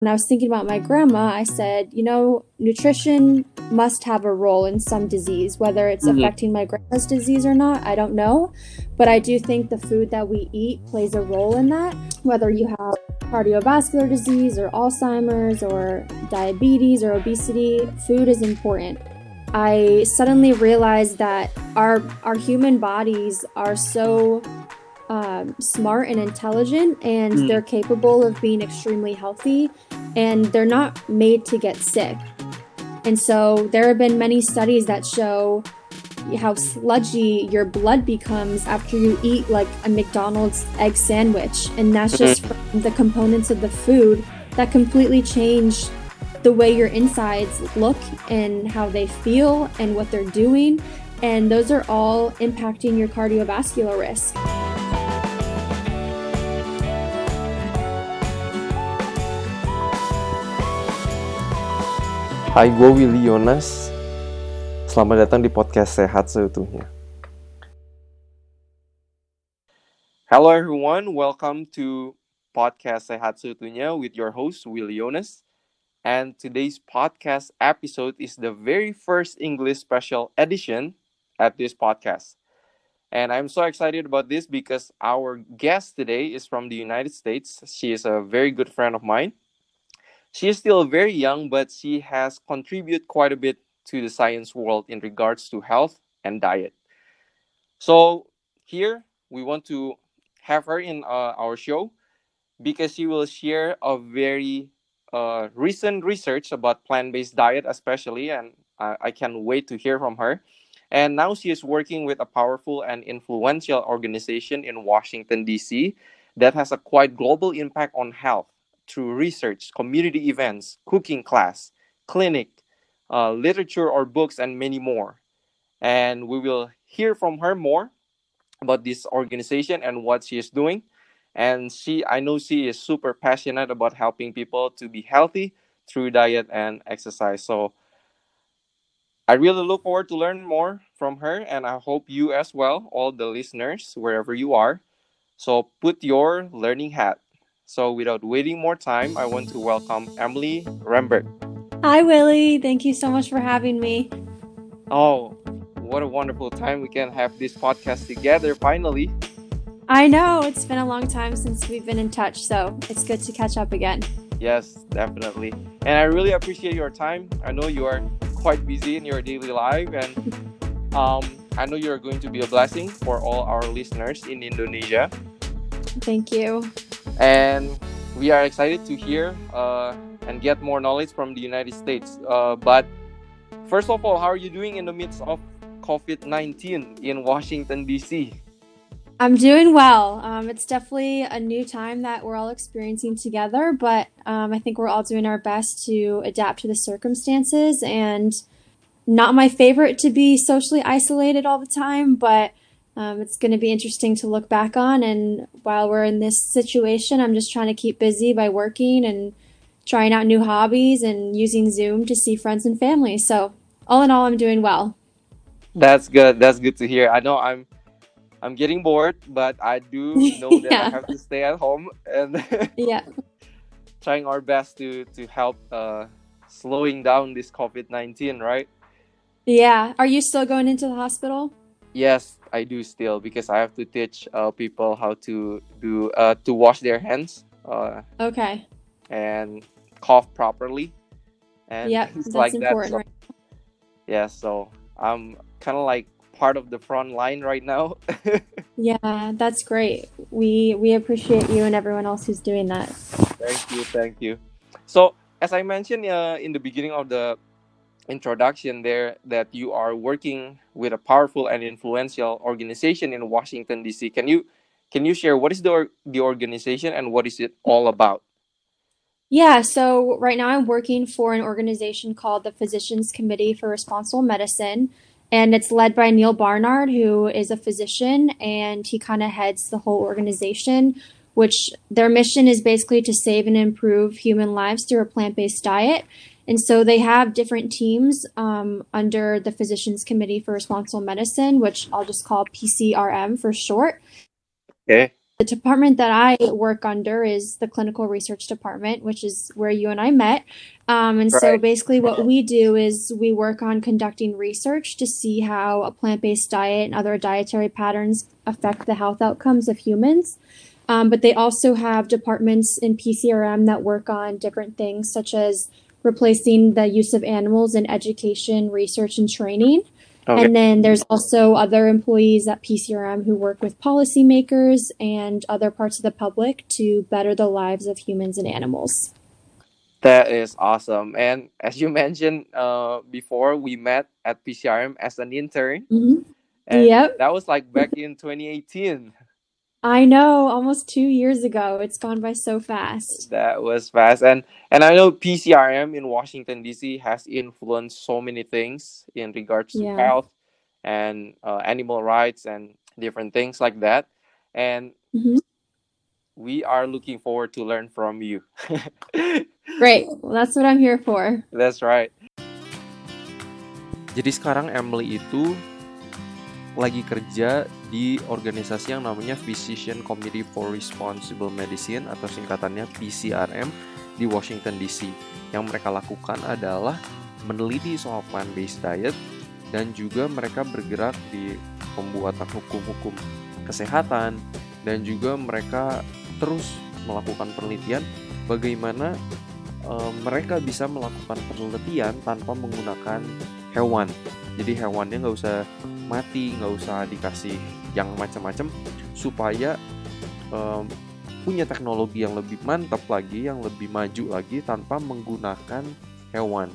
When I was thinking about my grandma, I said, you know, nutrition must have a role in some disease. Whether it's mm-hmm. affecting my grandma's disease or not, I don't know. But I do think the food that we eat plays a role in that. Whether you have cardiovascular disease or Alzheimer's or diabetes or obesity, food is important. I suddenly realized that our our human bodies are so um, smart and intelligent, and mm. they're capable of being extremely healthy, and they're not made to get sick. And so there have been many studies that show how sludgy your blood becomes after you eat like a McDonald's egg sandwich. And that's just mm-hmm. from the components of the food that completely change the way your insides look and how they feel and what they're doing. And those are all impacting your cardiovascular risk. Hai, gue Willy Yonas. Selamat datang di podcast Sehat Seutuhnya. Hello everyone, welcome to podcast Sehat Seutuhnya with your host Willy Yonas. And today's podcast episode is the very first English special edition at this podcast. And I'm so excited about this because our guest today is from the United States. She is a very good friend of mine. She is still very young, but she has contributed quite a bit to the science world in regards to health and diet. So here we want to have her in uh, our show because she will share a very uh, recent research about plant-based diet, especially, and I, I can't wait to hear from her. And now she is working with a powerful and influential organization in Washington D.C. that has a quite global impact on health through research, community events, cooking class, clinic, uh, literature or books, and many more. And we will hear from her more about this organization and what she is doing. And she, I know she is super passionate about helping people to be healthy through diet and exercise. So I really look forward to learn more from her, and I hope you as well, all the listeners, wherever you are. So put your learning hat so without waiting more time, I want to welcome Emily Rembert. Hi, Willie. Thank you so much for having me. Oh, what a wonderful time we can have this podcast together finally. I know. It's been a long time since we've been in touch, so it's good to catch up again. Yes, definitely. And I really appreciate your time. I know you are quite busy in your daily life, and um, I know you're going to be a blessing for all our listeners in Indonesia. Thank you and we are excited to hear uh, and get more knowledge from the United States. Uh, but first of all, how are you doing in the midst of COVID 19 in Washington, D.C.? I'm doing well. Um, it's definitely a new time that we're all experiencing together, but um, I think we're all doing our best to adapt to the circumstances. And not my favorite to be socially isolated all the time, but um, it's going to be interesting to look back on. And while we're in this situation, I'm just trying to keep busy by working and trying out new hobbies and using Zoom to see friends and family. So, all in all, I'm doing well. That's good. That's good to hear. I know I'm I'm getting bored, but I do know that. I have to stay at home and yeah, trying our best to to help uh, slowing down this COVID nineteen, right? Yeah. Are you still going into the hospital? Yes, I do still because I have to teach uh, people how to do uh, to wash their hands. Uh, okay. And cough properly. And yeah, that's like important. That. So, right? yeah, so I'm kind of like part of the front line right now. yeah, that's great. We we appreciate you and everyone else who's doing that. Thank you, thank you. So as I mentioned uh, in the beginning of the introduction there that you are working with a powerful and influential organization in Washington D.C. Can you can you share what is the the organization and what is it all about? Yeah, so right now I'm working for an organization called the Physicians Committee for Responsible Medicine, and it's led by Neal Barnard, who is a physician, and he kind of heads the whole organization. Which their mission is basically to save and improve human lives through a plant based diet. And so they have different teams um, under the Physicians Committee for Responsible Medicine, which I'll just call PCRM for short. Okay. the department that I work under is the clinical research department, which is where you and I met. Um, and so basically, what we do is we work on conducting research to see how a plant based diet and other dietary patterns affect the health outcomes of humans. Um, but they also have departments in PCRM that work on different things, such as replacing the use of animals in education, research, and training. Okay. And then there's also other employees at PCRM who work with policymakers and other parts of the public to better the lives of humans and animals. That is awesome. And as you mentioned uh, before, we met at PCRM as an intern. Mhm. And Yep. that was like back in 2018. I know, almost two years ago. It's gone by so fast. That was fast. And and I know PCRM in Washington DC has influenced so many things in regards to Yeah. health and uh, animal rights and different things like that. And Mhm. we are looking forward to learn from you. Great. Well, that's what I'm here for. That's right. Jadi sekarang Emily itu lagi kerja di organisasi yang namanya Physician Committee for Responsible Medicine atau singkatannya PCRM di Washington DC. Yang mereka lakukan adalah meneliti soal plant-based diet dan juga mereka bergerak di pembuatan hukum-hukum kesehatan dan juga mereka terus melakukan penelitian bagaimana eh, mereka bisa melakukan penelitian tanpa menggunakan hewan. Jadi hewannya nggak usah mati, nggak usah dikasih yang macam-macam supaya em, punya teknologi yang lebih mantap lagi, yang lebih maju lagi tanpa menggunakan hewan.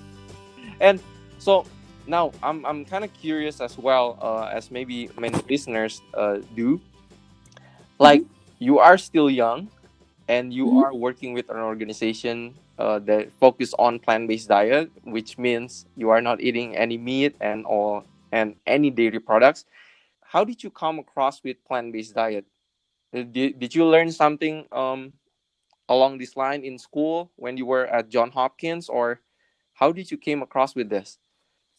And so now I'm I'm kind of curious as well uh, as maybe many listeners uh, do. Like you are still young, and you Mhm. are working with an organization uh, that focus on plant-based diet, which means you are not eating any meat and all and any dairy products. How did you come across with plant-based diet? Uh, Did, did you learn something um, along this line in school when you were at John Hopkins, or how did you came across with this?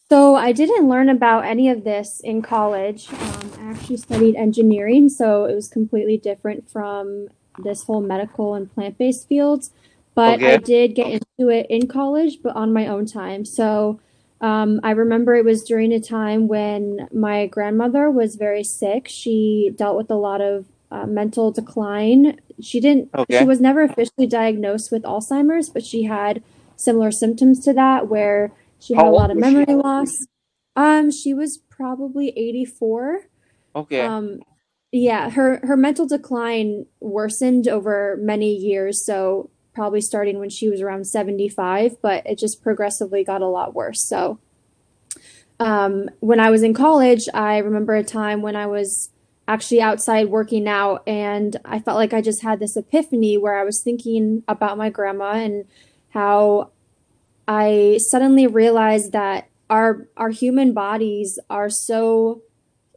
So I didn't learn about any of this in college. Um, I actually studied engineering, so it was completely different from this whole medical and plant-based fields. But I did get into it in college, but on my own time. So um, I remember it was during a time when my grandmother was very sick. She dealt with a lot of uh, mental decline. She didn't, Okay. she was never officially diagnosed with Alzheimer's, but she had similar symptoms to that where she had How a lot of was she? memory loss. Um, she was probably 84. Okay. Um, yeah, her her mental decline worsened over many years, so probably starting when she was around 75, but it just progressively got a lot worse. So, um, when I was in college, I remember a time when I was actually outside working out, and I felt like I just had this epiphany where I was thinking about my grandma and how I suddenly realized that our our human bodies are so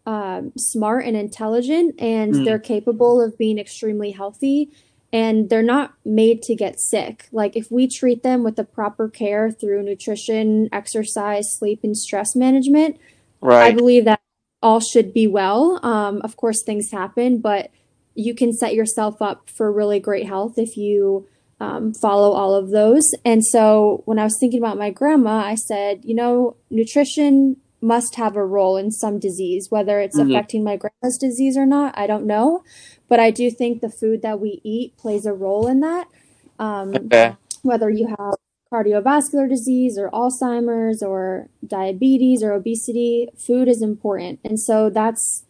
um, smart and intelligent, and Mm. they're capable of being extremely healthy, and they're not made to get sick. Like if we treat them with the proper care through nutrition, exercise, sleep, and stress management, right. I believe that all should be well. Um, of course, things happen, but you can set yourself up for really great health if you um, follow all of those. And so when I was thinking about my grandma, I said, you know, nutrition must have a role in some disease, whether it's Mhm. affecting my grandma's disease or not, I don't know. But I do think the food that we eat plays a role in that. Um, Okay. whether you have cardiovascular disease or Alzheimer's or diabetes or obesity, food is important. And so that's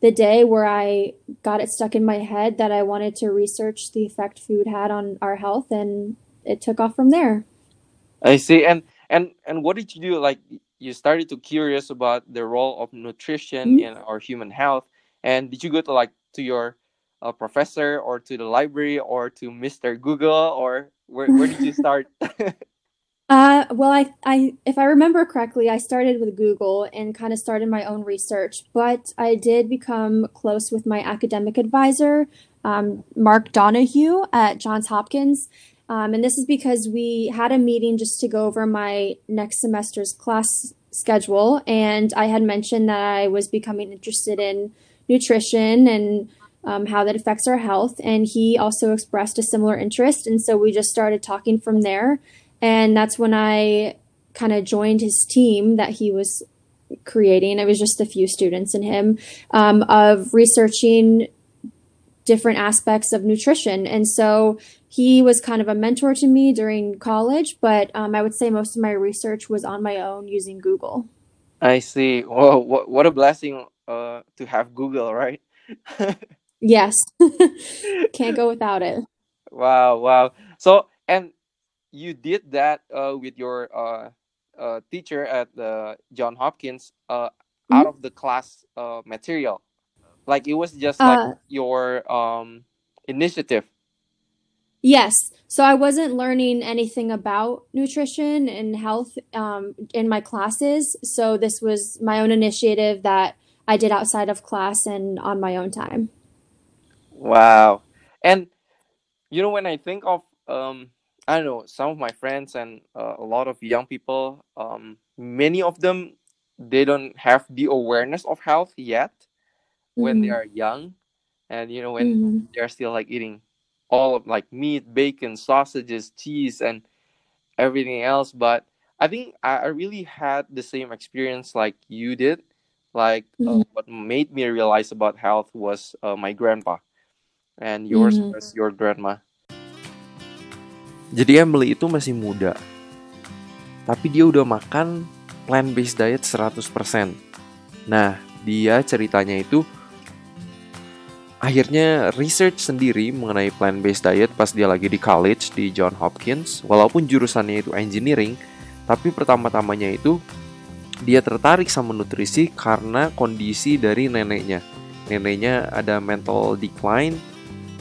the day where I got it stuck in my head that I wanted to research the effect food had on our health, and it took off from there. I see. And and and what did you do? Like you started to curious about the role of nutrition Mhm. in our human health. And did you go to like to your uh, professor or to the library or to Mr. Google or where where did you start? Uh, well, I, I, if I remember correctly, I started with Google and kind of started my own research, but I did become close with my academic advisor, um, Mark Donahue at Johns Hopkins. Um, and this is because we had a meeting just to go over my next semester's class schedule. And I had mentioned that I was becoming interested in nutrition and um, how that affects our health. And he also expressed a similar interest. And so we just started talking from there. And that's when I kind of joined his team that he was creating. It was just a few students and him um, of researching different aspects of nutrition. And so he was kind of a mentor to me during college, but um, I would say most of my research was on my own using Google. I see. Well, what, what a blessing uh, to have Google, right? yes. Can't go without it. Wow, wow. So, and you did that uh, with your uh, uh, teacher at the John Hopkins uh, mm-hmm. out of the class uh, material. Like it was just like uh, your um, initiative. Yes. So I wasn't learning anything about nutrition and health um, in my classes. So this was my own initiative that I did outside of class and on my own time. Wow. And you know when I think of um, I don't know some of my friends and uh, a lot of young people, um, many of them they don't have the awareness of health yet when they Mhm. are young, and you know when Mhm. they're still like eating all of like meat, bacon, sausages, cheese, and everything else. But I think I, I really had the same experience like you did. Like uh, Mhm. what made me realize about health was uh, my grandpa, and yours Mhm. was your grandma. Jadi Emily itu masih muda. Tapi dia udah makan plant-based diet 100%. Nah, dia ceritanya itu akhirnya research sendiri mengenai plant-based diet pas dia lagi di college di John Hopkins. Walaupun jurusannya itu engineering, tapi pertama-tamanya itu dia tertarik sama nutrisi karena kondisi dari neneknya. Neneknya ada mental decline,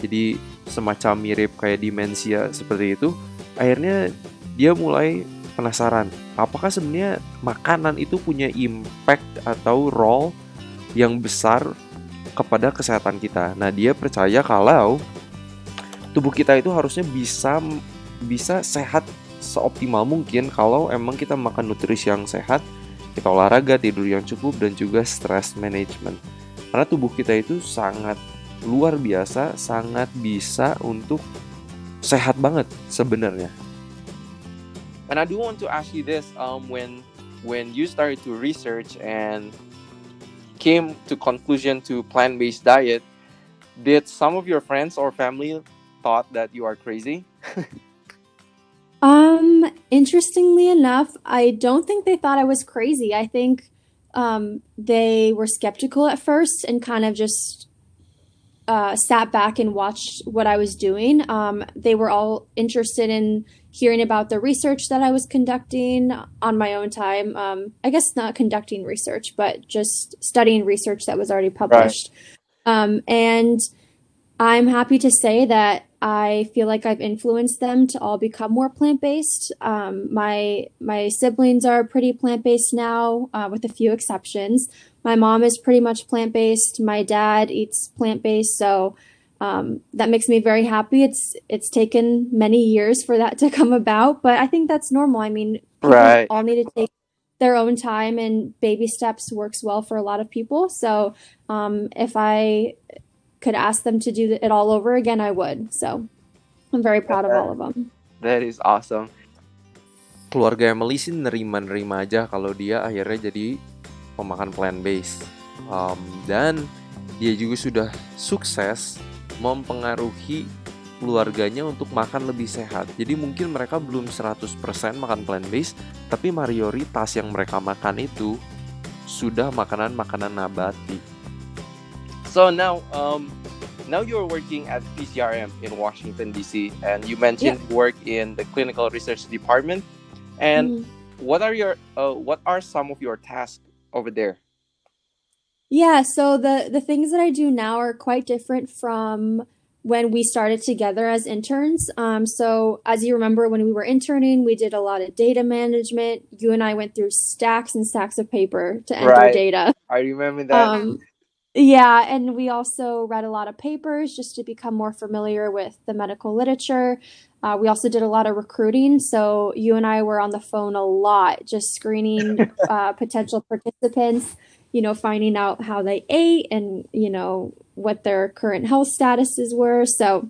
jadi semacam mirip kayak demensia seperti itu. Akhirnya dia mulai penasaran, apakah sebenarnya makanan itu punya impact atau role yang besar kepada kesehatan kita. Nah, dia percaya kalau tubuh kita itu harusnya bisa bisa sehat seoptimal mungkin kalau emang kita makan nutrisi yang sehat, kita olahraga, tidur yang cukup dan juga stress management. Karena tubuh kita itu sangat luar biasa, sangat bisa untuk sehat banget sebenarnya. And I do want to ask you this um when when you started to research and came to conclusion to plant-based diet, did some of your friends or family thought that you are crazy? um, interestingly enough, I don't think they thought I was crazy. I think um, they were skeptical at first and kind of just uh, sat back and watched what I was doing. Um, they were all interested in hearing about the research that I was conducting on my own time. Um, I guess not conducting research, but just studying research that was already published. Right. Um, and I'm happy to say that I feel like I've influenced them to all become more plant based. Um, my my siblings are pretty plant based now, uh, with a few exceptions. My mom is pretty much plant based. My dad eats plant based, so um, that makes me very happy. It's it's taken many years for that to come about, but I think that's normal. I mean, right. all need to take their own time, and baby steps works well for a lot of people. So um, if I could ask them to do it all over again, I would. So I'm very proud of all of them. That is awesome. Keluarga Emily sih nerima-nerima aja kalau dia akhirnya jadi pemakan plant based um, dan dia juga sudah sukses mempengaruhi keluarganya untuk makan lebih sehat. Jadi mungkin mereka belum 100% makan plant based, tapi mayoritas yang mereka makan itu sudah makanan-makanan nabati. So now um now you're working at PCRM in Washington DC and you mentioned yeah. work in the clinical research department and mm. what are your uh, what are some of your tasks over there? Yeah, so the the things that I do now are quite different from when we started together as interns. Um, so as you remember, when we were interning, we did a lot of data management. You and I went through stacks and stacks of paper to enter right. data. I remember that. Um, yeah, and we also read a lot of papers just to become more familiar with the medical literature. Uh, we also did a lot of recruiting. So you and I were on the phone a lot, just screening uh, potential participants you know, finding out how they ate and, you know, what their current health statuses were. So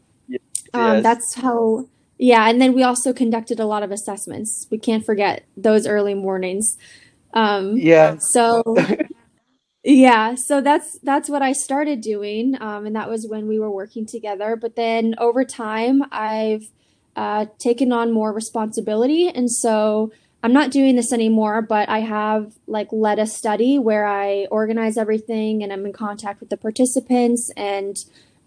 um, that's how, yeah. And then we also conducted a lot of assessments. We can't forget those early mornings. Um, Yeah. so yeah, so that's that's what I started doing, um, and that was when we were working together. But then over time, I've uh, taken on more responsibility, and so I'm not doing this anymore. But I have like led a study where I organize everything, and I'm in contact with the participants and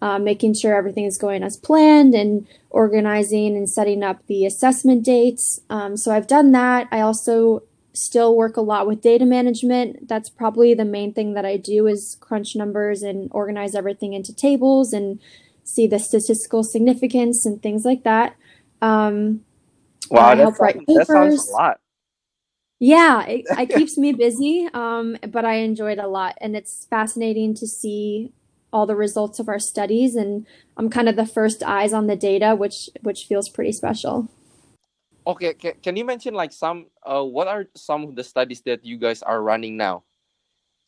uh, making sure everything is going as planned, and organizing and setting up the assessment dates. Um, so I've done that. I also still work a lot with data management. That's probably the main thing that I do is crunch numbers and organize everything into tables and see the statistical significance and things like that. Um, Wow, I help write sounds, that sounds papers. a lot. Yeah, it, it keeps me busy, um, but I enjoy it a lot, and it's fascinating to see all the results of our studies, and I'm kind of the first eyes on the data, which which feels pretty special. Okay, can, can you mention like some uh what are some of the studies that you guys are running now?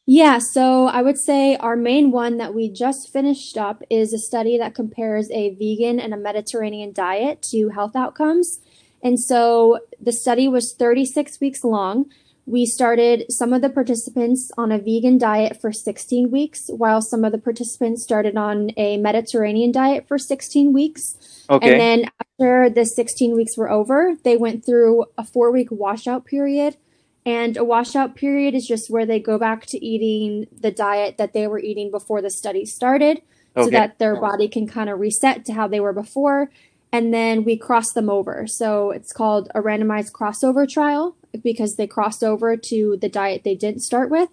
Yeah, so I would say our main one that we just finished up is a study that compares a vegan and a Mediterranean diet to health outcomes. And so the study was 36 weeks long. We started some of the participants on a vegan diet for 16 weeks, while some of the participants started on a Mediterranean diet for 16 weeks. okay. And then after the 16 weeks were over, they went through a four week washout period. And a washout period is just where they go back to eating the diet that they were eating before the study started so that their body can kind of reset to how they were before. And then we cross them over. So it's called a randomized crossover trial because they crossed over to the diet they didn't start with.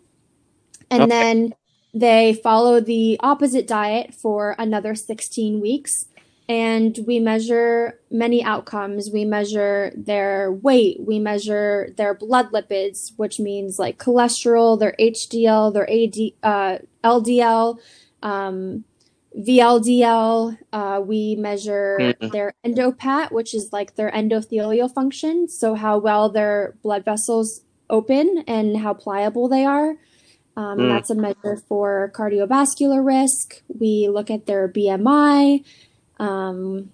And Okay. then they follow the opposite diet for another 16 weeks. And we measure many outcomes. We measure their weight, we measure their blood lipids, which means like cholesterol, their HDL, their AD, uh, LDL, um, VLDL. Uh, we measure Mm. their EndoPAT, which is like their endothelial function. So, how well their blood vessels open and how pliable they are. Um, Mm. that's a measure for cardiovascular risk. We look at their BMI. Um,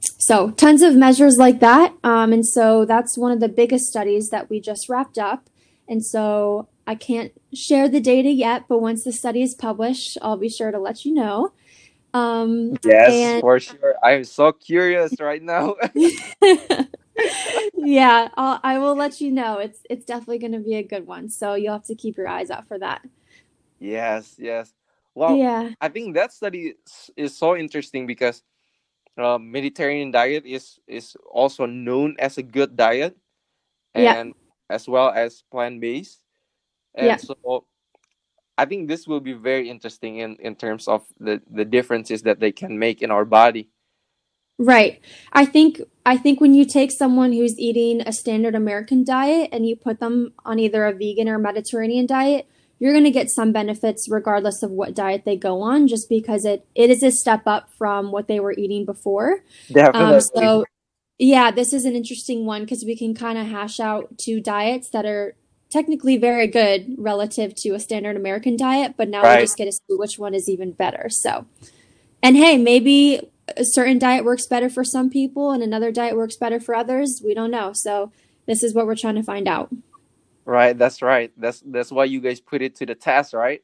so, tons of measures like that. Um, and so, that's one of the biggest studies that we just wrapped up. And so, I can't share the data yet, but once the study is published, I'll be sure to let you know. Um, Yes, and for sure. I'm so curious right now. yeah, I'll, I will let you know. It's it's definitely going to be a good one. So you'll have to keep your eyes out for that. Yes, yes. Well, Yeah, I think that study is, is so interesting because uh, Mediterranean diet is is also known as a good diet yeah, and as well as plant-based. yeah. And so I think this will be very interesting in, in terms of the, the differences that they can make in our body. Right. I think I think when you take someone who's eating a standard American diet and you put them on either a vegan or Mediterranean diet, you're going to get some benefits regardless of what diet they go on, just because it it is a step up from what they were eating before. Um, so yeah, this is an interesting one because we can kind of hash out two diets that are technically very good relative to a standard American diet, but now we Right. just get to see which one is even better. So, and hey, maybe a certain diet works better for some people and another diet works better for others. We don't know. So, this is what we're trying to find out. Right, that's right. That's that's why you guys put it to the test, right?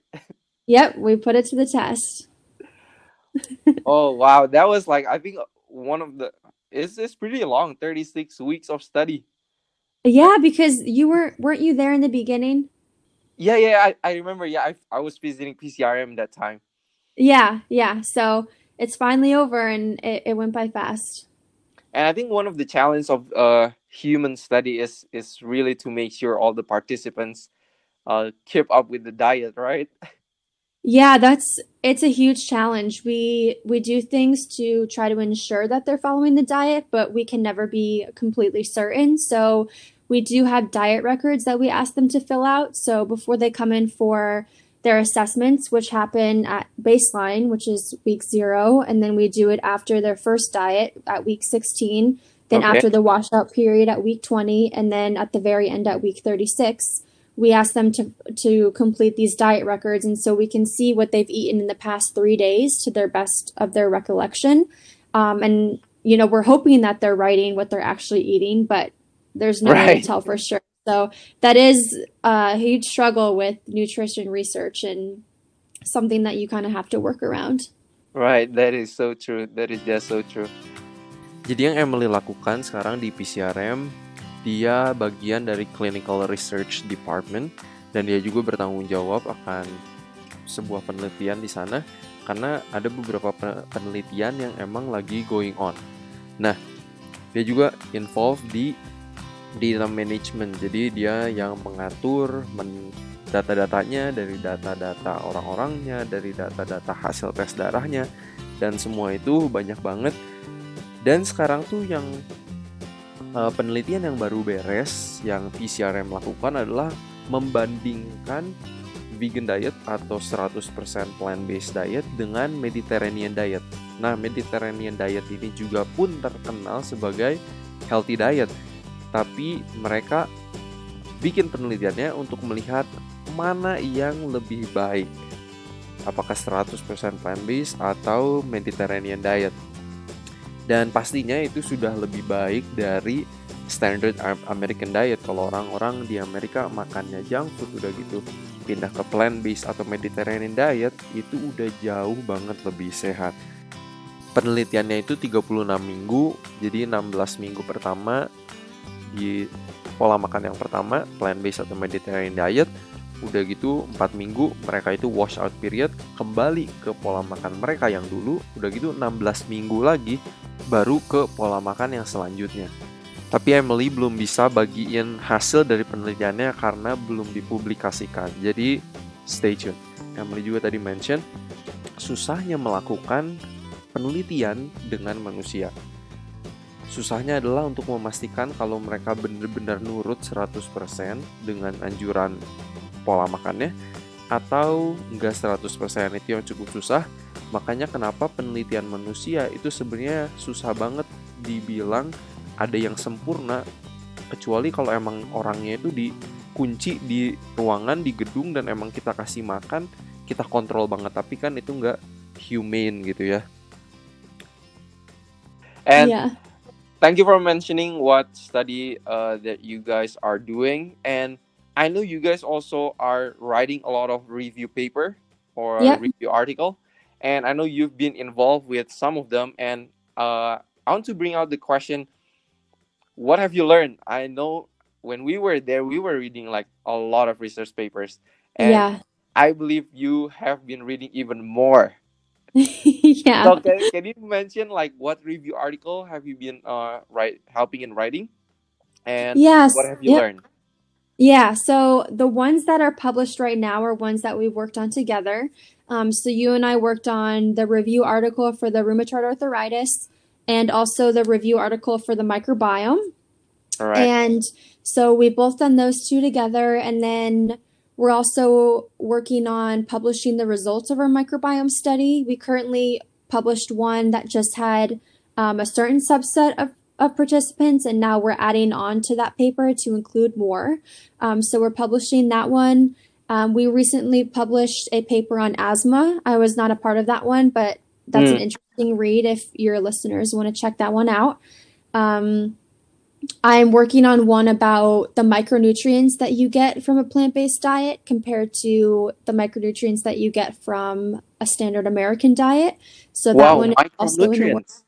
Yep, we put it to the test. Oh wow, that was like I think one of the it's it's pretty long, 36 weeks of study. Yeah, because you were weren't you there in the beginning? Yeah, yeah, I, I remember. Yeah, I, I was visiting PCRM that time. Yeah, yeah. So, it's finally over and it, it went by fast. And I think one of the challenges of uh human study is is really to make sure all the participants uh keep up with the diet, right? Yeah, that's it's a huge challenge. We we do things to try to ensure that they're following the diet, but we can never be completely certain. So we do have diet records that we ask them to fill out. So before they come in for their assessments, which happen at baseline, which is week zero, and then we do it after their first diet at week 16, then Okay. after the washout period at week 20, and then at the very end at week 36 we ask them to to complete these diet records and so we can see what they've eaten in the past three days to their best of their recollection um, and you know we're hoping that they're writing what they're actually eating but there's no way to tell for sure so that is a huge struggle with nutrition research and something that you kind of have to work around Right, that is so true. That is just so true. Jadi yang Emily lakukan sekarang di PCRM, dia bagian dari Clinical Research Department dan dia juga bertanggung jawab akan sebuah penelitian di sana karena ada beberapa pe- penelitian yang emang lagi going on. Nah, dia juga involved di data management. Jadi dia yang mengatur men- data-datanya dari data-data orang-orangnya, dari data-data hasil tes darahnya dan semua itu banyak banget. Dan sekarang tuh yang uh, penelitian yang baru beres yang PCRM lakukan adalah membandingkan vegan diet atau 100% plant-based diet dengan Mediterranean diet. Nah, Mediterranean diet ini juga pun terkenal sebagai healthy diet. Tapi mereka bikin penelitiannya untuk melihat mana yang lebih baik. Apakah 100% plant-based atau Mediterranean diet. Dan pastinya itu sudah lebih baik dari standard Am- American diet. Kalau orang-orang di Amerika makannya junk food udah gitu pindah ke plant-based atau Mediterranean diet itu udah jauh banget lebih sehat. Penelitiannya itu 36 minggu, jadi 16 minggu pertama di pola makan yang pertama plant-based atau Mediterranean diet udah gitu 4 minggu mereka itu wash out period kembali ke pola makan mereka yang dulu udah gitu 16 minggu lagi baru ke pola makan yang selanjutnya. Tapi Emily belum bisa bagiin hasil dari penelitiannya karena belum dipublikasikan. Jadi stay tune. Emily juga tadi mention susahnya melakukan penelitian dengan manusia. Susahnya adalah untuk memastikan kalau mereka benar-benar nurut 100% dengan anjuran pola makannya atau enggak 100% itu yang cukup susah. Makanya kenapa penelitian manusia itu sebenarnya susah banget dibilang ada yang sempurna kecuali kalau emang orangnya itu dikunci di ruangan di gedung dan emang kita kasih makan kita kontrol banget tapi kan itu enggak humane gitu ya. And yeah thank you for mentioning what study uh, that you guys are doing and i know you guys also are writing a lot of review paper or Yep. review article and i know you've been involved with some of them. And uh, i want to bring out the question what have you learned? I know when we were there we were reading like a lot of research papers. And yeah. I believe you have been reading even more. Yeah. So can, can you mention like what review article have you been uh write helping in writing? And yes. what have you yep. learned? Yeah, so the ones that are published right now are ones that we've worked on together. Um, so you and I worked on the review article for the rheumatoid arthritis and also the review article for the microbiome. all right And so we both done those two together, and then we're also working on publishing the results of our microbiome study. We currently published one that just had um, a certain subset of, of participants, and now we're adding on to that paper to include more. Um, so we're publishing that one. Um, we recently published a paper on asthma. I was not a part of that one, but that's an Mm. interesting read if your listeners want to check that one out. Um, I'm working on one about the micronutrients that you get from a plant-based diet compared to the micronutrients that you get from a standard American diet. So that wow one is also in the micronutrients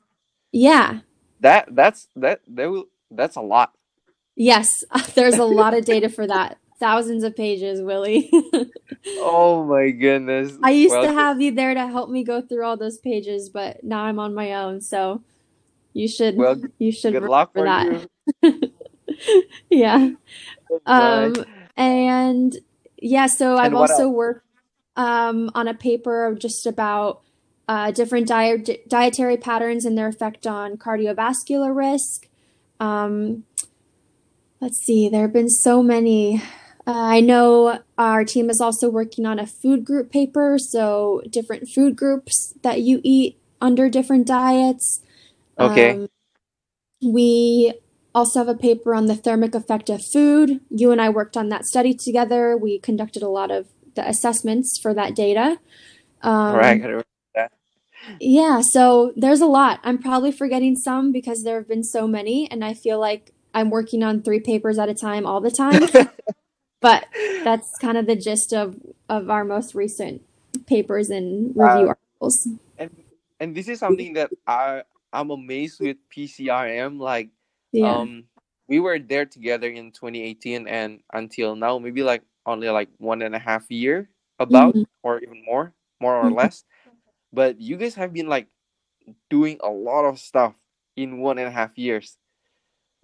Yeah. that that's that that that's a lot Yes, there's a lot of data for that. Thousands of pages, Willie. oh my goodness I used well to have you there to help me go through all those pages, but now I'm on my own, so you should well you should good luck for that. Yeah. Um, and yeah, so I've also else worked um, on a paper just about uh, different diet dietary patterns and their effect on cardiovascular risk. Um, let's see, there have been so many. Uh, I know our team is also working on a food group paper, so different food groups that you eat under different diets. okay Um, we also have a paper on the thermic effect of food. You and I worked on that study together. We conducted a lot of the assessments for that data. Um, right. I remember that. yeah, so there's a lot. I'm probably forgetting some because there have been so many, and I feel like I'm working on three papers at a time all the time. But that's kind of the gist of of our most recent papers and review Uh, articles. and and this is something that I I'm amazed with PCRM. Like Yeah. um we were there together in 2018 and until now maybe like only like one and a half year about Mhm. or even more more or Mhm. less but you guys have been like doing a lot of stuff in one and a half years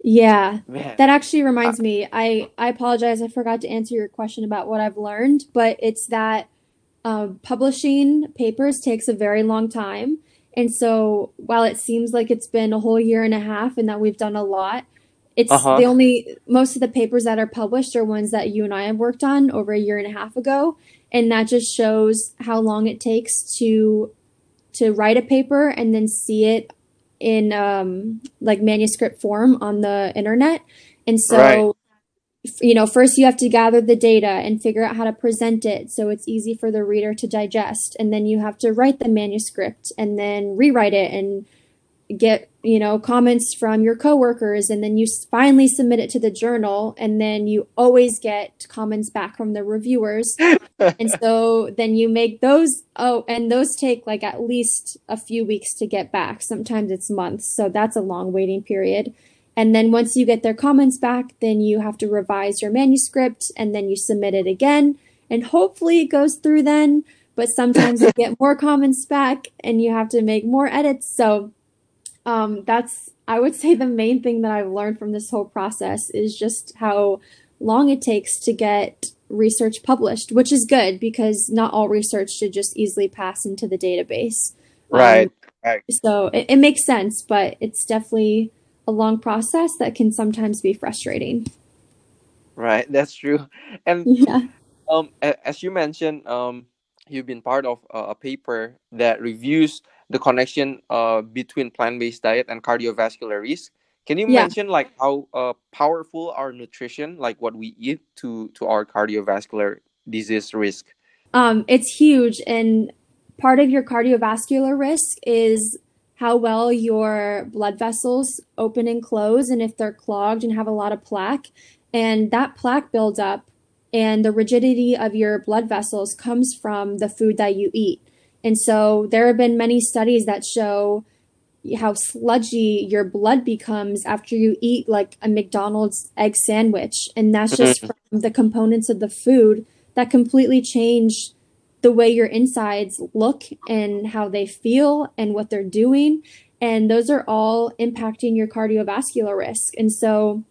Yeah. man That actually reminds me, I I apologize, I forgot to answer your question about what I've learned, but it's that um, publishing papers takes a very long time. And so while it seems like it's been a whole year and a half and that we've done a lot, it's uh-huh the only most of the papers that are published are ones that you and I have worked on over a year and a half ago. And that just shows how long it takes to to write a paper and then see it in um, like manuscript form on the internet. And so, f- you know, first you have to gather the data and figure out how to present it so it's easy for the reader to digest. And then you have to write the manuscript and then rewrite it and get, you know, comments from your coworkers. And then you finally submit it to the journal. And then you always get comments back from the reviewers. And so then you make those, oh, and those take like at least a few weeks to get back. Sometimes it's months. So that's a long waiting period. And then once you get their comments back, then you have to revise your manuscript and then you submit it again. And hopefully it goes through then. But sometimes you get more comments back and you have to make more edits. So um, that's, I would say, the main thing that I've learned from this whole process is just how long it takes to get research published, which is good because not all research should just easily pass into the database. Um, right right so it, it makes sense, but it's definitely a long process that can sometimes be frustrating. right that's true and Yeah. um as you mentioned um you've been part of a paper that reviews the connection uh between plant-based diet and cardiovascular risk can you Yeah. mention like how uh powerful our nutrition like what we eat to to our cardiovascular disease risk Um, it's huge, and part of your cardiovascular risk is how well your blood vessels open and close, and if they're clogged and have a lot of plaque. And that plaque buildup and the rigidity of your blood vessels comes from the food that you eat. And so there have been many studies that show how sludgy your blood becomes after you eat like a McDonald's egg sandwich. And that's just Mhm. from the components of the food that completely change the way your insides look and how they feel and what they're doing. And those are all impacting your cardiovascular risk. And so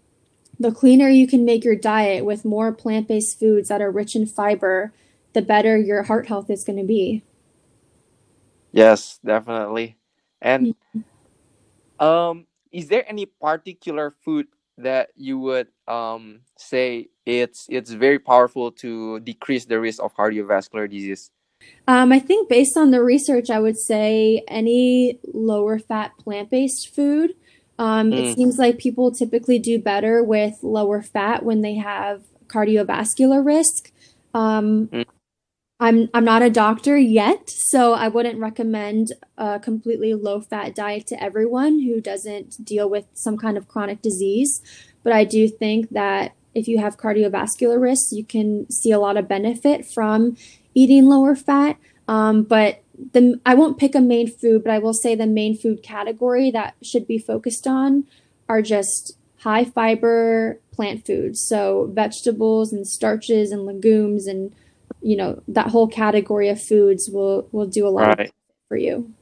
the cleaner you can make your diet with more plant based foods that are rich in fiber, the better your heart health is going to be. Yes definitely and um is there any particular food that you would um say it's it's very powerful to decrease the risk of cardiovascular disease Um, I think based on the research, I would say any lower fat plant-based food. Um, it Mm, seems like people typically do better with lower fat when they have cardiovascular risk. Um, mm, I'm I'm not a doctor yet, so I wouldn't recommend a completely low fat diet to everyone who doesn't deal with some kind of chronic disease. But I do think that if you have cardiovascular risks, you can see a lot of benefit from eating lower fat. Um, but the I won't pick a main food, but I will say the main food category that should be focused on are just high fiber plant foods. So vegetables and starches and legumes and you know that whole category of foods will will do a lot right. for you.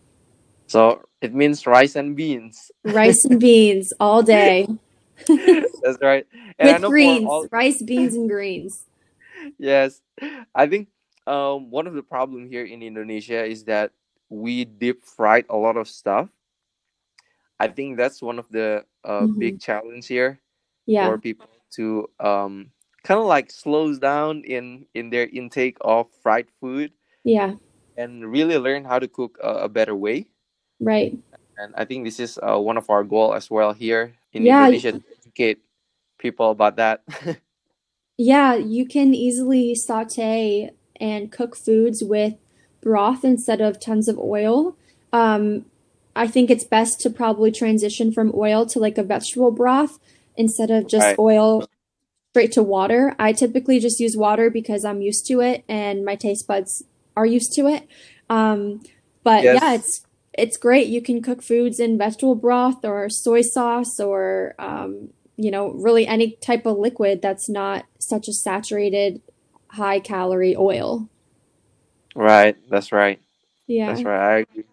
so it means rice and beans. Rice and beans all day. That's right. And i with know greens, all rice, beans, and greens. yes. I think um one of the problem here in indonesia is that we deep fried a lot of stuff. I think that's one of the uh hmm big challenge here Yeah, for people to um kind of like slows down in in their intake of fried food yeah, and really learn how to cook a, a better way right. and i think this is uh, one of our goal as well here in Yeah, indonesia educate people about that. Yeah, you can easily saute and cook foods with broth instead of tons of oil. Um, I think it's best to probably transition from oil to like a vegetable broth instead of just Right. oil straight to water. I typically just use water because I'm used to it and my taste buds are used to it. Um, but yeah, it's it's great. You can cook foods in vegetable broth or soy sauce or um, you know, really any type of liquid that's not such a saturated high calorie oil. Right. That's right. Yeah, That's right. I agree.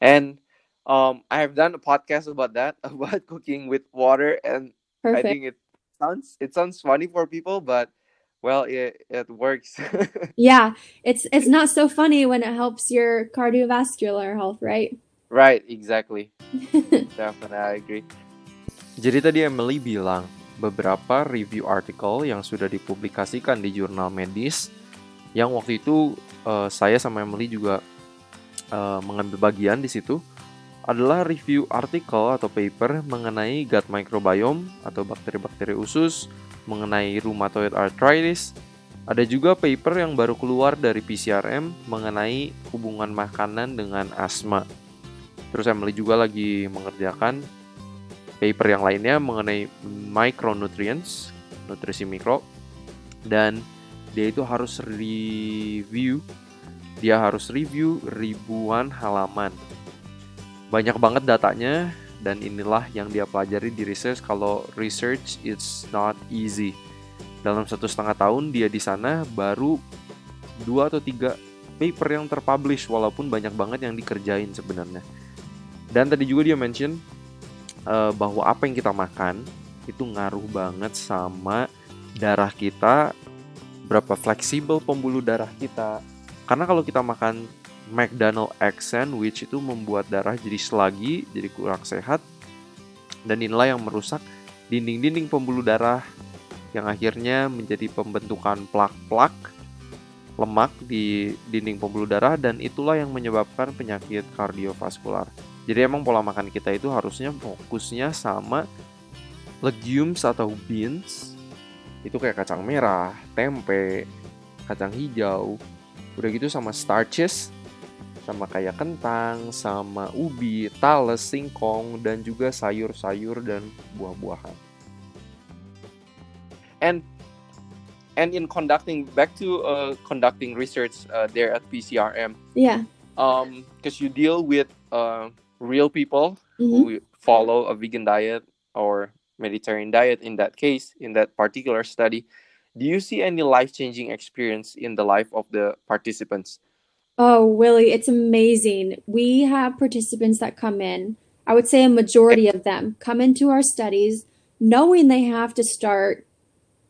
And um, I have done a podcast about that, about cooking with water, and I think it sounds it sounds funny for people, but well, it it works. Yeah, it's it's not so funny when it helps your cardiovascular health, right? Right, exactly. Definitely, I agree. Jadi tadi Emily bilang beberapa review artikel yang sudah dipublikasikan di jurnal medis yang waktu itu eh, saya sama Emily juga eh, mengambil bagian di situ adalah review artikel atau paper mengenai gut microbiome atau bakteri-bakteri usus, mengenai rheumatoid arthritis. Ada juga paper yang baru keluar dari PCRM mengenai hubungan makanan dengan asma. Terus Emily juga lagi mengerjakan paper yang lainnya mengenai micronutrients, nutrisi mikro, dan dia itu harus review, dia harus review ribuan halaman. Banyak banget datanya, dan inilah yang dia pelajari di research kalau research it's not easy. Dalam satu setengah tahun dia di sana baru dua atau tiga paper yang terpublish walaupun banyak banget yang dikerjain sebenarnya. Dan tadi juga dia mention eh, bahwa apa yang kita makan itu ngaruh banget sama darah kita, berapa fleksibel pembuluh darah kita. Karena kalau kita makan McDonald egg sandwich itu membuat darah jadi sluggy, jadi kurang sehat. Dan inilah yang merusak dinding-dinding pembuluh darah yang akhirnya menjadi pembentukan plak-plak lemak di dinding pembuluh darah dan itulah yang menyebabkan penyakit kardiovaskular. Jadi emang pola makan kita itu harusnya fokusnya sama legumes atau beans itu kayak kacang merah, tempe, kacang hijau, udah gitu sama starches, sama kayak kentang, sama ubi, talas, singkong, dan juga sayur-sayur dan buah-buahan. And and in conducting back to uh, conducting research uh, there at PCRM, Yeah. um, because you deal with uh, real people hmm who follow a vegan diet or Mediterranean diet in that case, in that particular study, do you see any life changing experience in the life of the participants? Oh, Willie, it's amazing. We have participants that come in. I would say a majority of them come into our studies knowing they have to start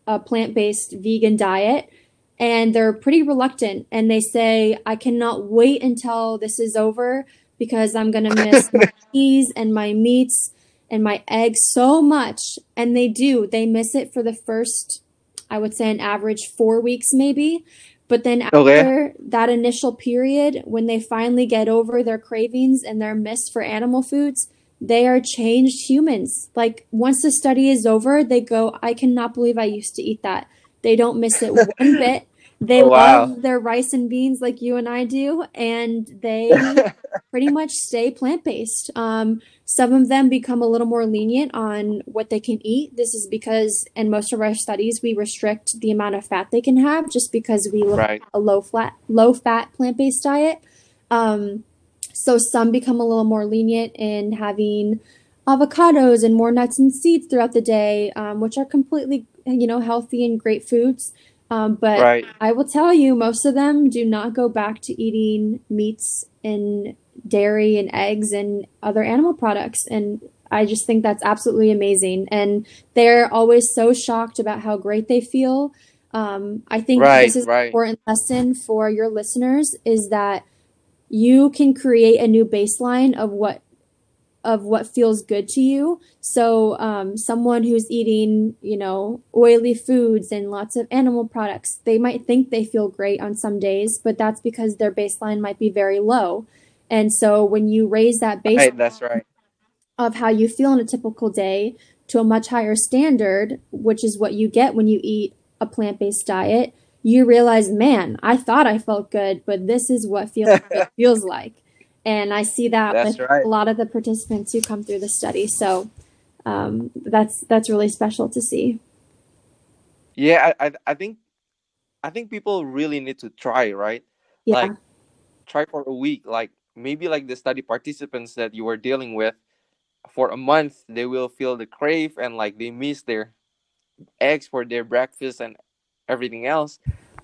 a plant-based vegan diet, and they're pretty reluctant. And they say, I cannot wait until this is over because I'm going to miss my cheese and my meats and my eggs so much. And they do. They miss it for the first, I would say, an average four weeks, maybe. But then Okay. after that initial period, when they finally get over their cravings and their miss for animal foods, they are changed humans. Like once the study is over, they go, I cannot believe I used to eat that. They don't miss it one bit. They Oh, wow. love their rice and beans like you and I do, and they pretty much stay plant-based. Um, some of them become a little more lenient on what they can eat. This is because in most of our studies we restrict the amount of fat they can have just because we look right. at a low fat low fat plant-based diet. Um, so some become a little more lenient in having avocados and more nuts and seeds throughout the day, um, which are completely you know healthy and great foods. Um, but Right. I will tell you, most of them do not go back to eating meats and dairy and eggs and other animal products. And I just think that's absolutely amazing. And they're always so shocked about how great they feel. Um, I think Right. this is an important lesson for your listeners is that you can create a new baseline of what of what feels good to you. So, um, someone who's eating, you know, oily foods and lots of animal products, they might think they feel great on some days, but that's because their baseline might be very low. And so, when you raise that baseline Right. That's right. of how you feel on a typical day, to a much higher standard, which is what you get when you eat a plant based diet, you realize, man, I thought I felt good, but this is what feel, it feels like. And I see that That's with right. a lot of the participants who come through the study. So um, that's that's really special to see. Yeah, I, I I think I think people really need to try, right? Yeah. Like try for a week. Like maybe like the study participants that you were dealing with for a month, they will feel the crave and like they miss their eggs for their breakfast and everything else.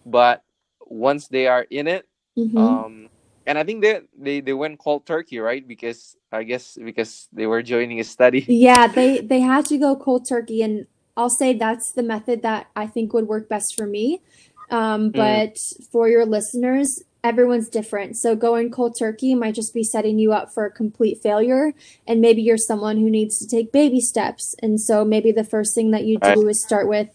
But once they are in it, Mhm. um and I think they they they went cold turkey, right? Because I guess because they were joining a study. Yeah, they they had to go cold turkey, and I'll say that's the method that I think would work best for me. Um, but for your listeners, everyone's different. So going cold turkey might just be setting you up for a complete failure, and maybe you're someone who needs to take baby steps. And so maybe the first thing that you do Right. is start with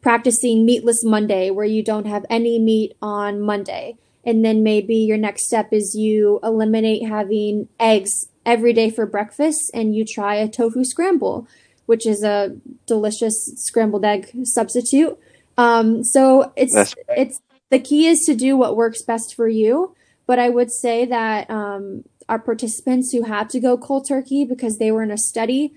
practicing meatless Monday, where you don't have any meat on Monday. And then maybe your next step is you eliminate having eggs every day for breakfast and you try a tofu scramble, which is a delicious scrambled egg substitute. Um, so it's right. it's the key is to do what works best for you. But I would say that um, our participants who had to go cold turkey because they were in a study,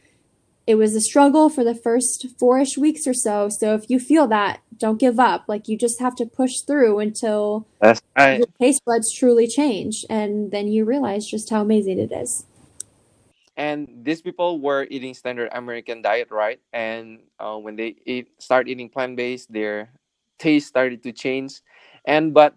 it was a struggle for the first four-ish weeks or so. So if you feel that, don't give up. Like you just have to push through until That's right. your taste buds truly change, and then you realize just how amazing it is. and these people were eating standard American diet, right? And uh, when they eat, start eating plant based, their taste started to change. And but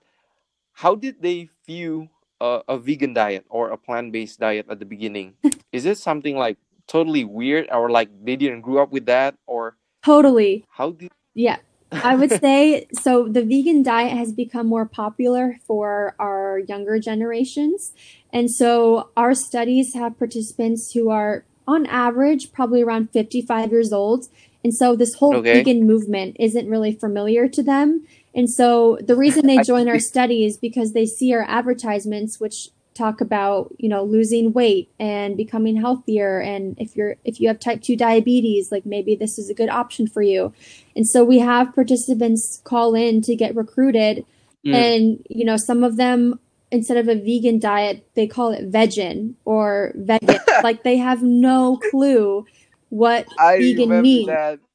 how did they view a, a vegan diet or a plant based diet at the beginning? Is it something like totally weird, or like they didn't grow up with that, or Totally. how did? Yeah. I would say so. The vegan diet has become more popular for our younger generations. And so our studies have participants who are, on average, probably around 55 years old. And so this whole Okay. vegan movement isn't really familiar to them. And so the reason they join our study is because they see our advertisements, which talk about you know losing weight and becoming healthier. And if you're if you have type 2 diabetes like maybe this is a good option for you. And so we have participants call in to get recruited. Mm. and you know some of them instead of a vegan diet they call it vegan or vegan. Like they have no clue what I vegan means.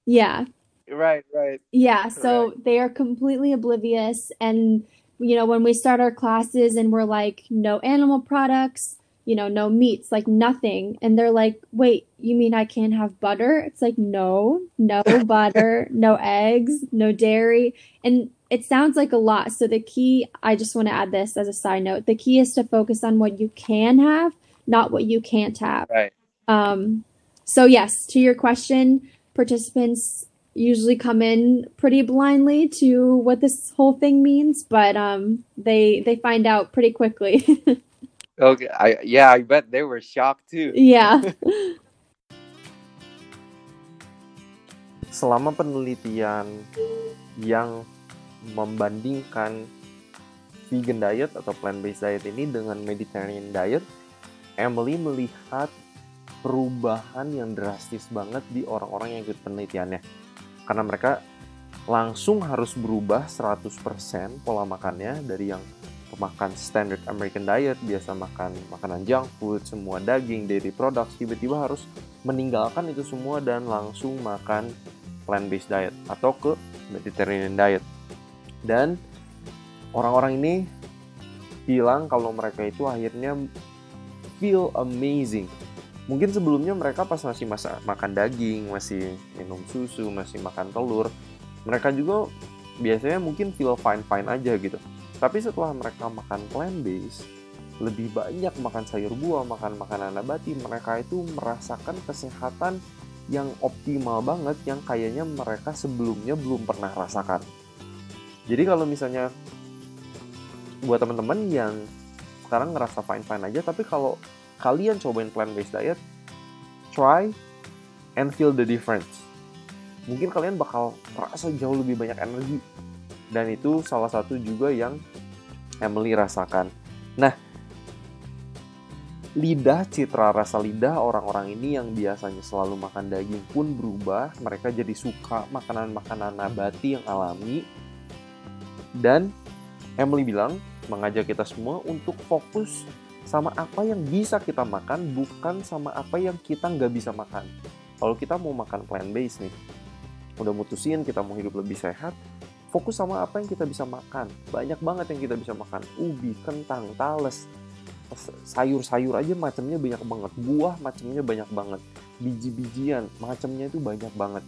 yeah Right, right. yeah, so Right. they are completely oblivious. And, you know, when we start our classes and we're like, no animal products, you know, no meats, like nothing. And they're like, wait, you mean I can't have butter? It's like, no, no butter, no eggs, no dairy. And it sounds like a lot. So the key, I just want to add this as a side note the key is to focus on what you can have, not what you can't have. Right. Um, so yes, to your question, participants usually come in pretty blindly to what this whole thing means, but um, they they find out pretty quickly. Okay. I yeah. I bet they were shocked too. yeah. selama penelitian yang membandingkan vegan diet atau plant-based diet ini dengan Mediterranean diet, Emily melihat perubahan yang drastis banget di orang-orang yang ikut penelitiannya. Karena mereka langsung harus berubah 100% pola makannya dari yang pemakan standard American diet, biasa makan makanan junk food, semua daging, dairy products, tiba-tiba harus meninggalkan itu semua dan langsung makan plant-based diet atau ke Mediterranean diet. Dan orang-orang ini bilang kalau mereka itu akhirnya feel amazing. Mungkin sebelumnya mereka pas masih masa makan daging, masih minum susu, masih makan telur, mereka juga biasanya mungkin feel fine-fine aja gitu. Tapi setelah mereka makan plant-based, lebih banyak makan sayur buah, makan makanan nabati, mereka itu merasakan kesehatan yang optimal banget yang kayaknya mereka sebelumnya belum pernah rasakan. Jadi kalau misalnya buat teman-teman yang sekarang ngerasa fine-fine aja, tapi kalau kalian cobain plant-based diet, try and feel the difference. Mungkin kalian bakal merasa jauh lebih banyak energi. Dan itu salah satu juga yang Emily rasakan. Nah, lidah citra rasa lidah orang-orang ini yang biasanya selalu makan daging pun berubah mereka jadi suka makanan-makanan nabati yang alami dan Emily bilang mengajak kita semua untuk fokus sama apa yang bisa kita makan bukan sama apa yang kita nggak bisa makan. Kalau kita mau makan plant based nih udah mutusin kita mau hidup lebih sehat fokus sama apa yang kita bisa makan. Banyak banget yang kita bisa makan. Ubi kentang tales sayur-sayur aja macamnya banyak banget. Buah macamnya banyak banget. Biji-bijian macamnya itu banyak banget.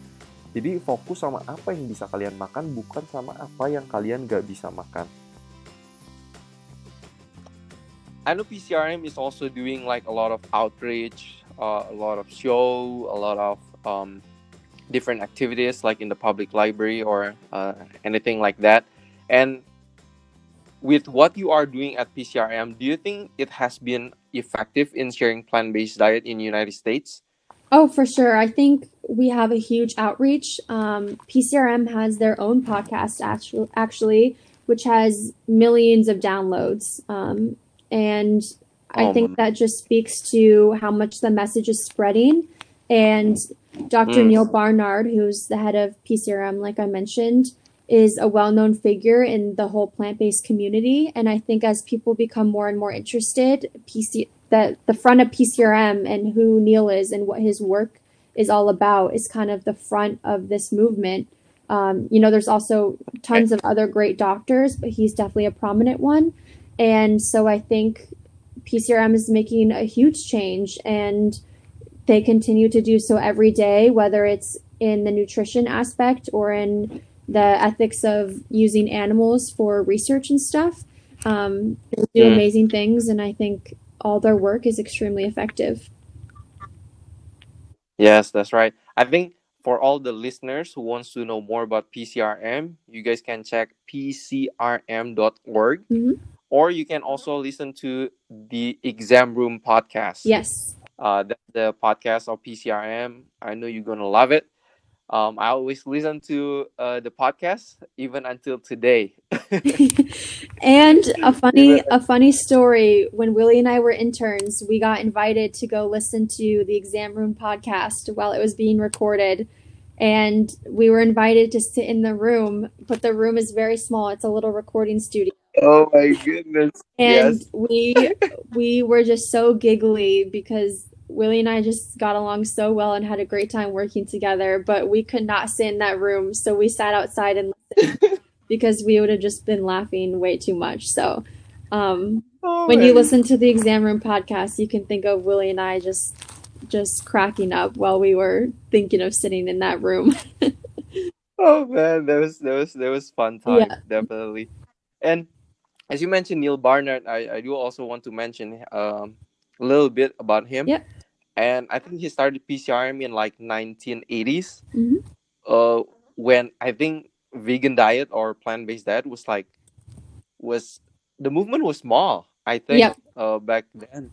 Jadi fokus sama apa yang bisa kalian makan bukan sama apa yang kalian gak bisa makan I know PCRM is also doing like a lot of outreach, uh, a lot of show, a lot of um, different activities like in the public library or uh, anything like that. And with what you are doing at PCRM, do you think it has been effective in sharing plant-based diet in the United States? Oh, for sure. I think we have a huge outreach. Um, PCRM has their own podcast, actually, actually, which has millions of downloads. Um, and I think um, that just speaks to how much the message is spreading. And Dr. Mm. Neal Barnard, who's the head of PCRM, like I mentioned, is a well-known figure in the whole plant-based community and i think as people become more and more interested pc that the front of pcrm and who neal is and what his work is all about is kind of the front of this movement um, you know there's also tons of other great doctors but he's definitely a prominent one and so i think pcrm is making a huge change and they continue to do so every day whether it's in the nutrition aspect or in the ethics of using animals for research and stuff. Um, they do mm. amazing things, and I think all their work is extremely effective. Yes, that's right. I think for all the listeners who wants to know more about PCRM, you guys can check pcrm.org mm-hmm. Or you can also listen to the Exam Room podcast. Yes. Uh, the, the podcast of PCRM. I know you're going to love it um, I always listen to uh, the podcast even until today. and a funny a funny story when Willie and I were interns, we got invited to go listen to the Exam Room podcast while it was being recorded. And we were invited to sit in the room, but the room is very small. It's a little recording studio. Oh my goodness. And yes. we we were just so giggly because Willie and I just got along so well and had a great time working together, but we could not sit in that room. So we sat outside and listened because we would have just been laughing way too much. So um, oh, when you listen to the exam room podcast, you can think of Willie and I just just cracking up while we were thinking of sitting in that room. oh man, that was that was that was fun time, yeah. definitely. And as you mentioned Neal Barnard, I, I do also want to mention um, a little bit about him. Yep and I think he started PCRM in like 1980s. Mm-hmm. Uh, when I think vegan diet or plant based diet was like was the movement was small. I think uh, back then,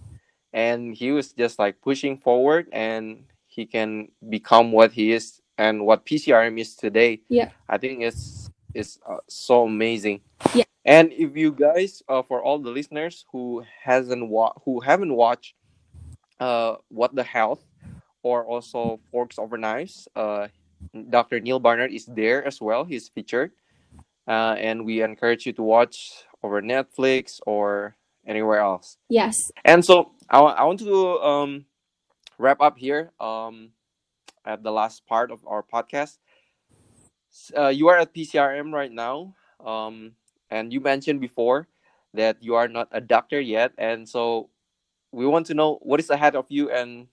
and he was just like pushing forward, and he can become what he is and what PCRM is today. Yeah, I think it's it's uh, so amazing. Yeah. And if you guys, uh, for all the listeners who hasn't wa- who haven't watched uh, What the Health or also Forks Over Knives. Uh, Dr. Neal Barnard is there as well. He's featured. Uh, and we encourage you to watch over Netflix or anywhere else. Yes. And so I, I want to um, wrap up here um, at the last part of our podcast. Uh, you are at PCRM right now. Um, and you mentioned before that you are not a doctor yet. And so we want to know what is ahead of you and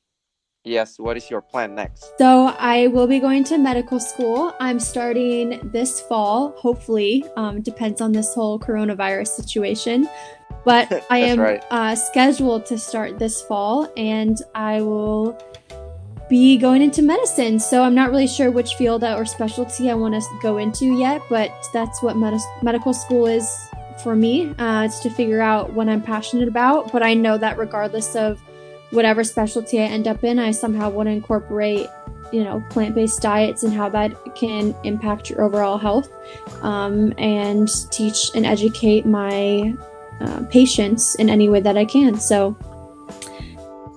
yes, what is your plan next? So I will be going to medical school. I'm starting this fall, hopefully. Um, depends on this whole coronavirus situation. But I am right. uh, scheduled to start this fall, and I will be going into medicine. So I'm not really sure which field or specialty I want to go into yet, but that's what med- medical school is for me. Uh, it's to figure out what I'm passionate about. But I know that regardless of whatever specialty I end up in, I somehow want to incorporate, you know, plant based diets and how that can impact your overall health um, and teach and educate my uh, patients in any way that I can. So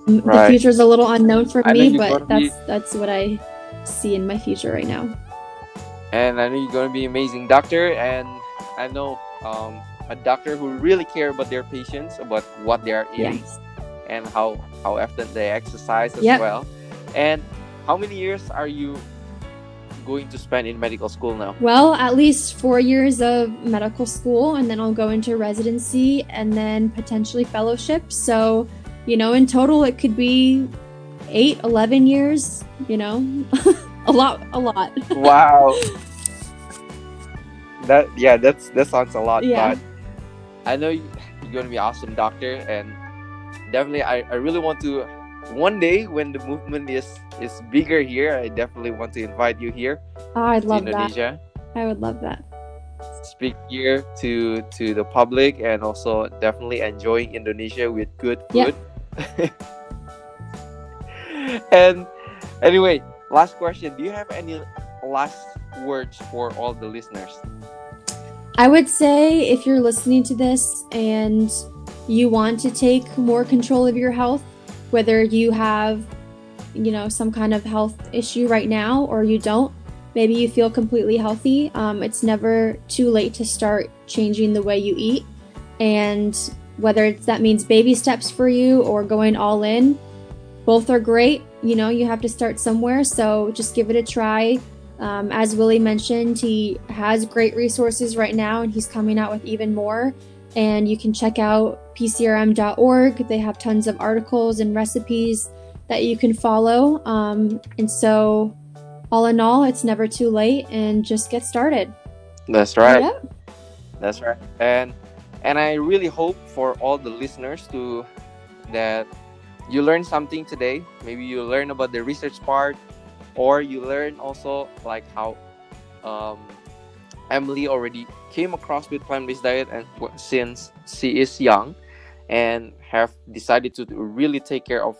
The Right. is a little unknown for I me, but gonna be- that's that's what I see in my future right now. and I know you're gonna be an amazing doctor. And I know um, a doctor who really care about their patients, about what they are eating, Yes. and how how often they exercise as Yep. well. And how many years are you going to spend in medical school now? Well, at least four years of medical school, and then I'll go into residency and then potentially fellowship. So, you know, in total, it could be eight, 11 years, you know, a lot, a lot. wow. That yeah, that's that sounds a lot. Yeah. But I know you, you're gonna be awesome doctor, and definitely I, I really want to. One day when the movement is is bigger here, I definitely want to invite you here Oh, I'd to love that. Indonesia. I would love that. Speak here to to the public, and also definitely enjoying Indonesia with good food. and anyway, last question: Do you have any last words for all the listeners? I would say if you're listening to this and you want to take more control of your health, whether you have, you know, some kind of health issue right now or you don't, maybe you feel completely healthy. Um, it's never too late to start changing the way you eat. And whether it's, that means baby steps for you or going all in, both are great. You know, you have to start somewhere. So just give it a try. Um, as Willie mentioned, he has great resources right now and he's coming out with even more. And you can check out pcrm.org. They have tons of articles and recipes that you can follow. Um, and so, all in all, it's never too late and just get started. That's right. Yep. That's right. And and I really hope for all the listeners to that you learn something today. Maybe you learn about the research part, or you learn also like how um, Emily already came across with plant-based diet and since she is young and have decided to really take care of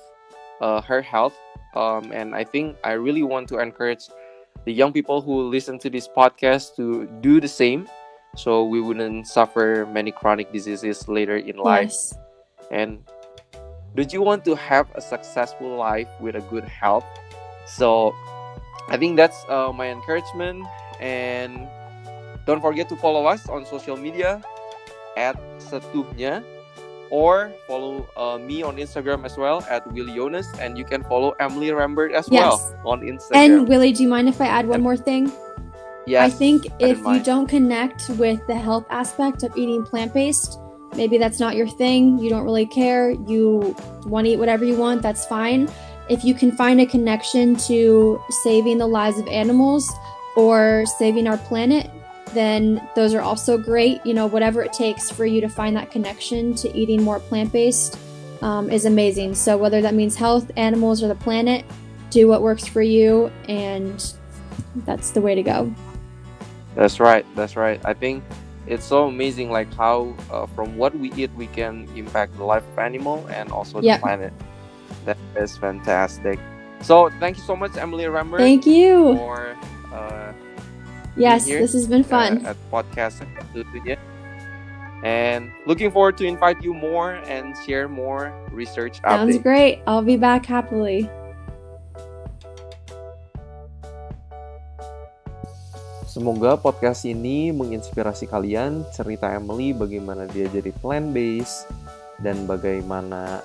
uh, her health. Um, and I think I really want to encourage the young people who listen to this podcast to do the same so we wouldn't suffer many chronic diseases later in life. Yes. And don't you want to have a successful life with a good health? So I think that's uh, my encouragement. And don't forget to follow us on social media at Seutuhnya or follow uh, me on Instagram as well at Willie Jonas. And you can follow Emily Rambert as Yes. well on Instagram. And Willie, do you mind if I add one more thing? I think if you don't connect with the health aspect of eating plant based, maybe that's not your thing, you don't really care, you want to eat whatever you want, that's fine. If you can find a connection to saving the lives of animals or saving our planet, then those are also great. You know, whatever it takes for you to find that connection to eating more plant based um, is amazing. So, whether that means health, animals, or the planet, do what works for you, and that's the way to go. That's right. That's right. I think it's so amazing, like how uh, from what we eat we can impact the life of animal and also Yep. the planet. That is fantastic. So thank you so much, Emily Rambert, Thank you. for uh, Yes, this has been fun. uh, at podcast and looking forward to invite you more and share more research Sounds updates. great. I'll be back happily. Semoga podcast ini menginspirasi kalian cerita Emily bagaimana dia jadi plant based dan bagaimana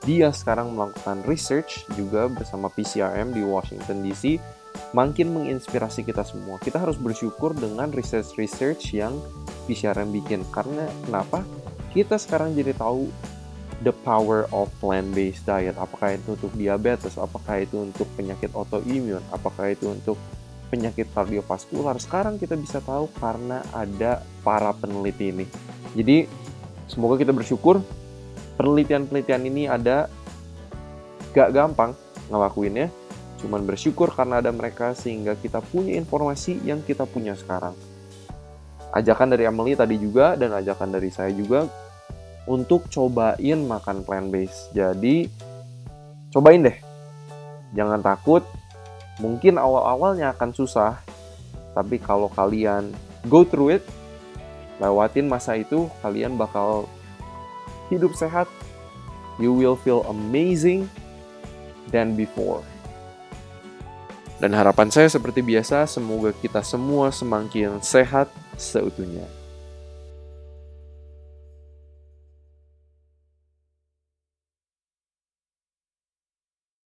dia sekarang melakukan research juga bersama PCRM di Washington DC makin menginspirasi kita semua. Kita harus bersyukur dengan research-research yang PCRM bikin karena kenapa? Kita sekarang jadi tahu the power of plant-based diet. Apakah itu untuk diabetes, apakah itu untuk penyakit autoimun, apakah itu untuk penyakit kardiovaskular. Sekarang kita bisa tahu karena ada para peneliti ini. Jadi semoga kita bersyukur penelitian-penelitian ini ada gak gampang ngelakuinnya. Cuman bersyukur karena ada mereka sehingga kita punya informasi yang kita punya sekarang. Ajakan dari Emily tadi juga dan ajakan dari saya juga untuk cobain makan plant based. Jadi cobain deh. Jangan takut. Mungkin awal-awalnya akan susah, tapi kalau kalian go through it, lewatin masa itu, kalian bakal hidup sehat you will feel amazing than before. Dan harapan saya seperti biasa, semoga kita semua semakin sehat seutuhnya.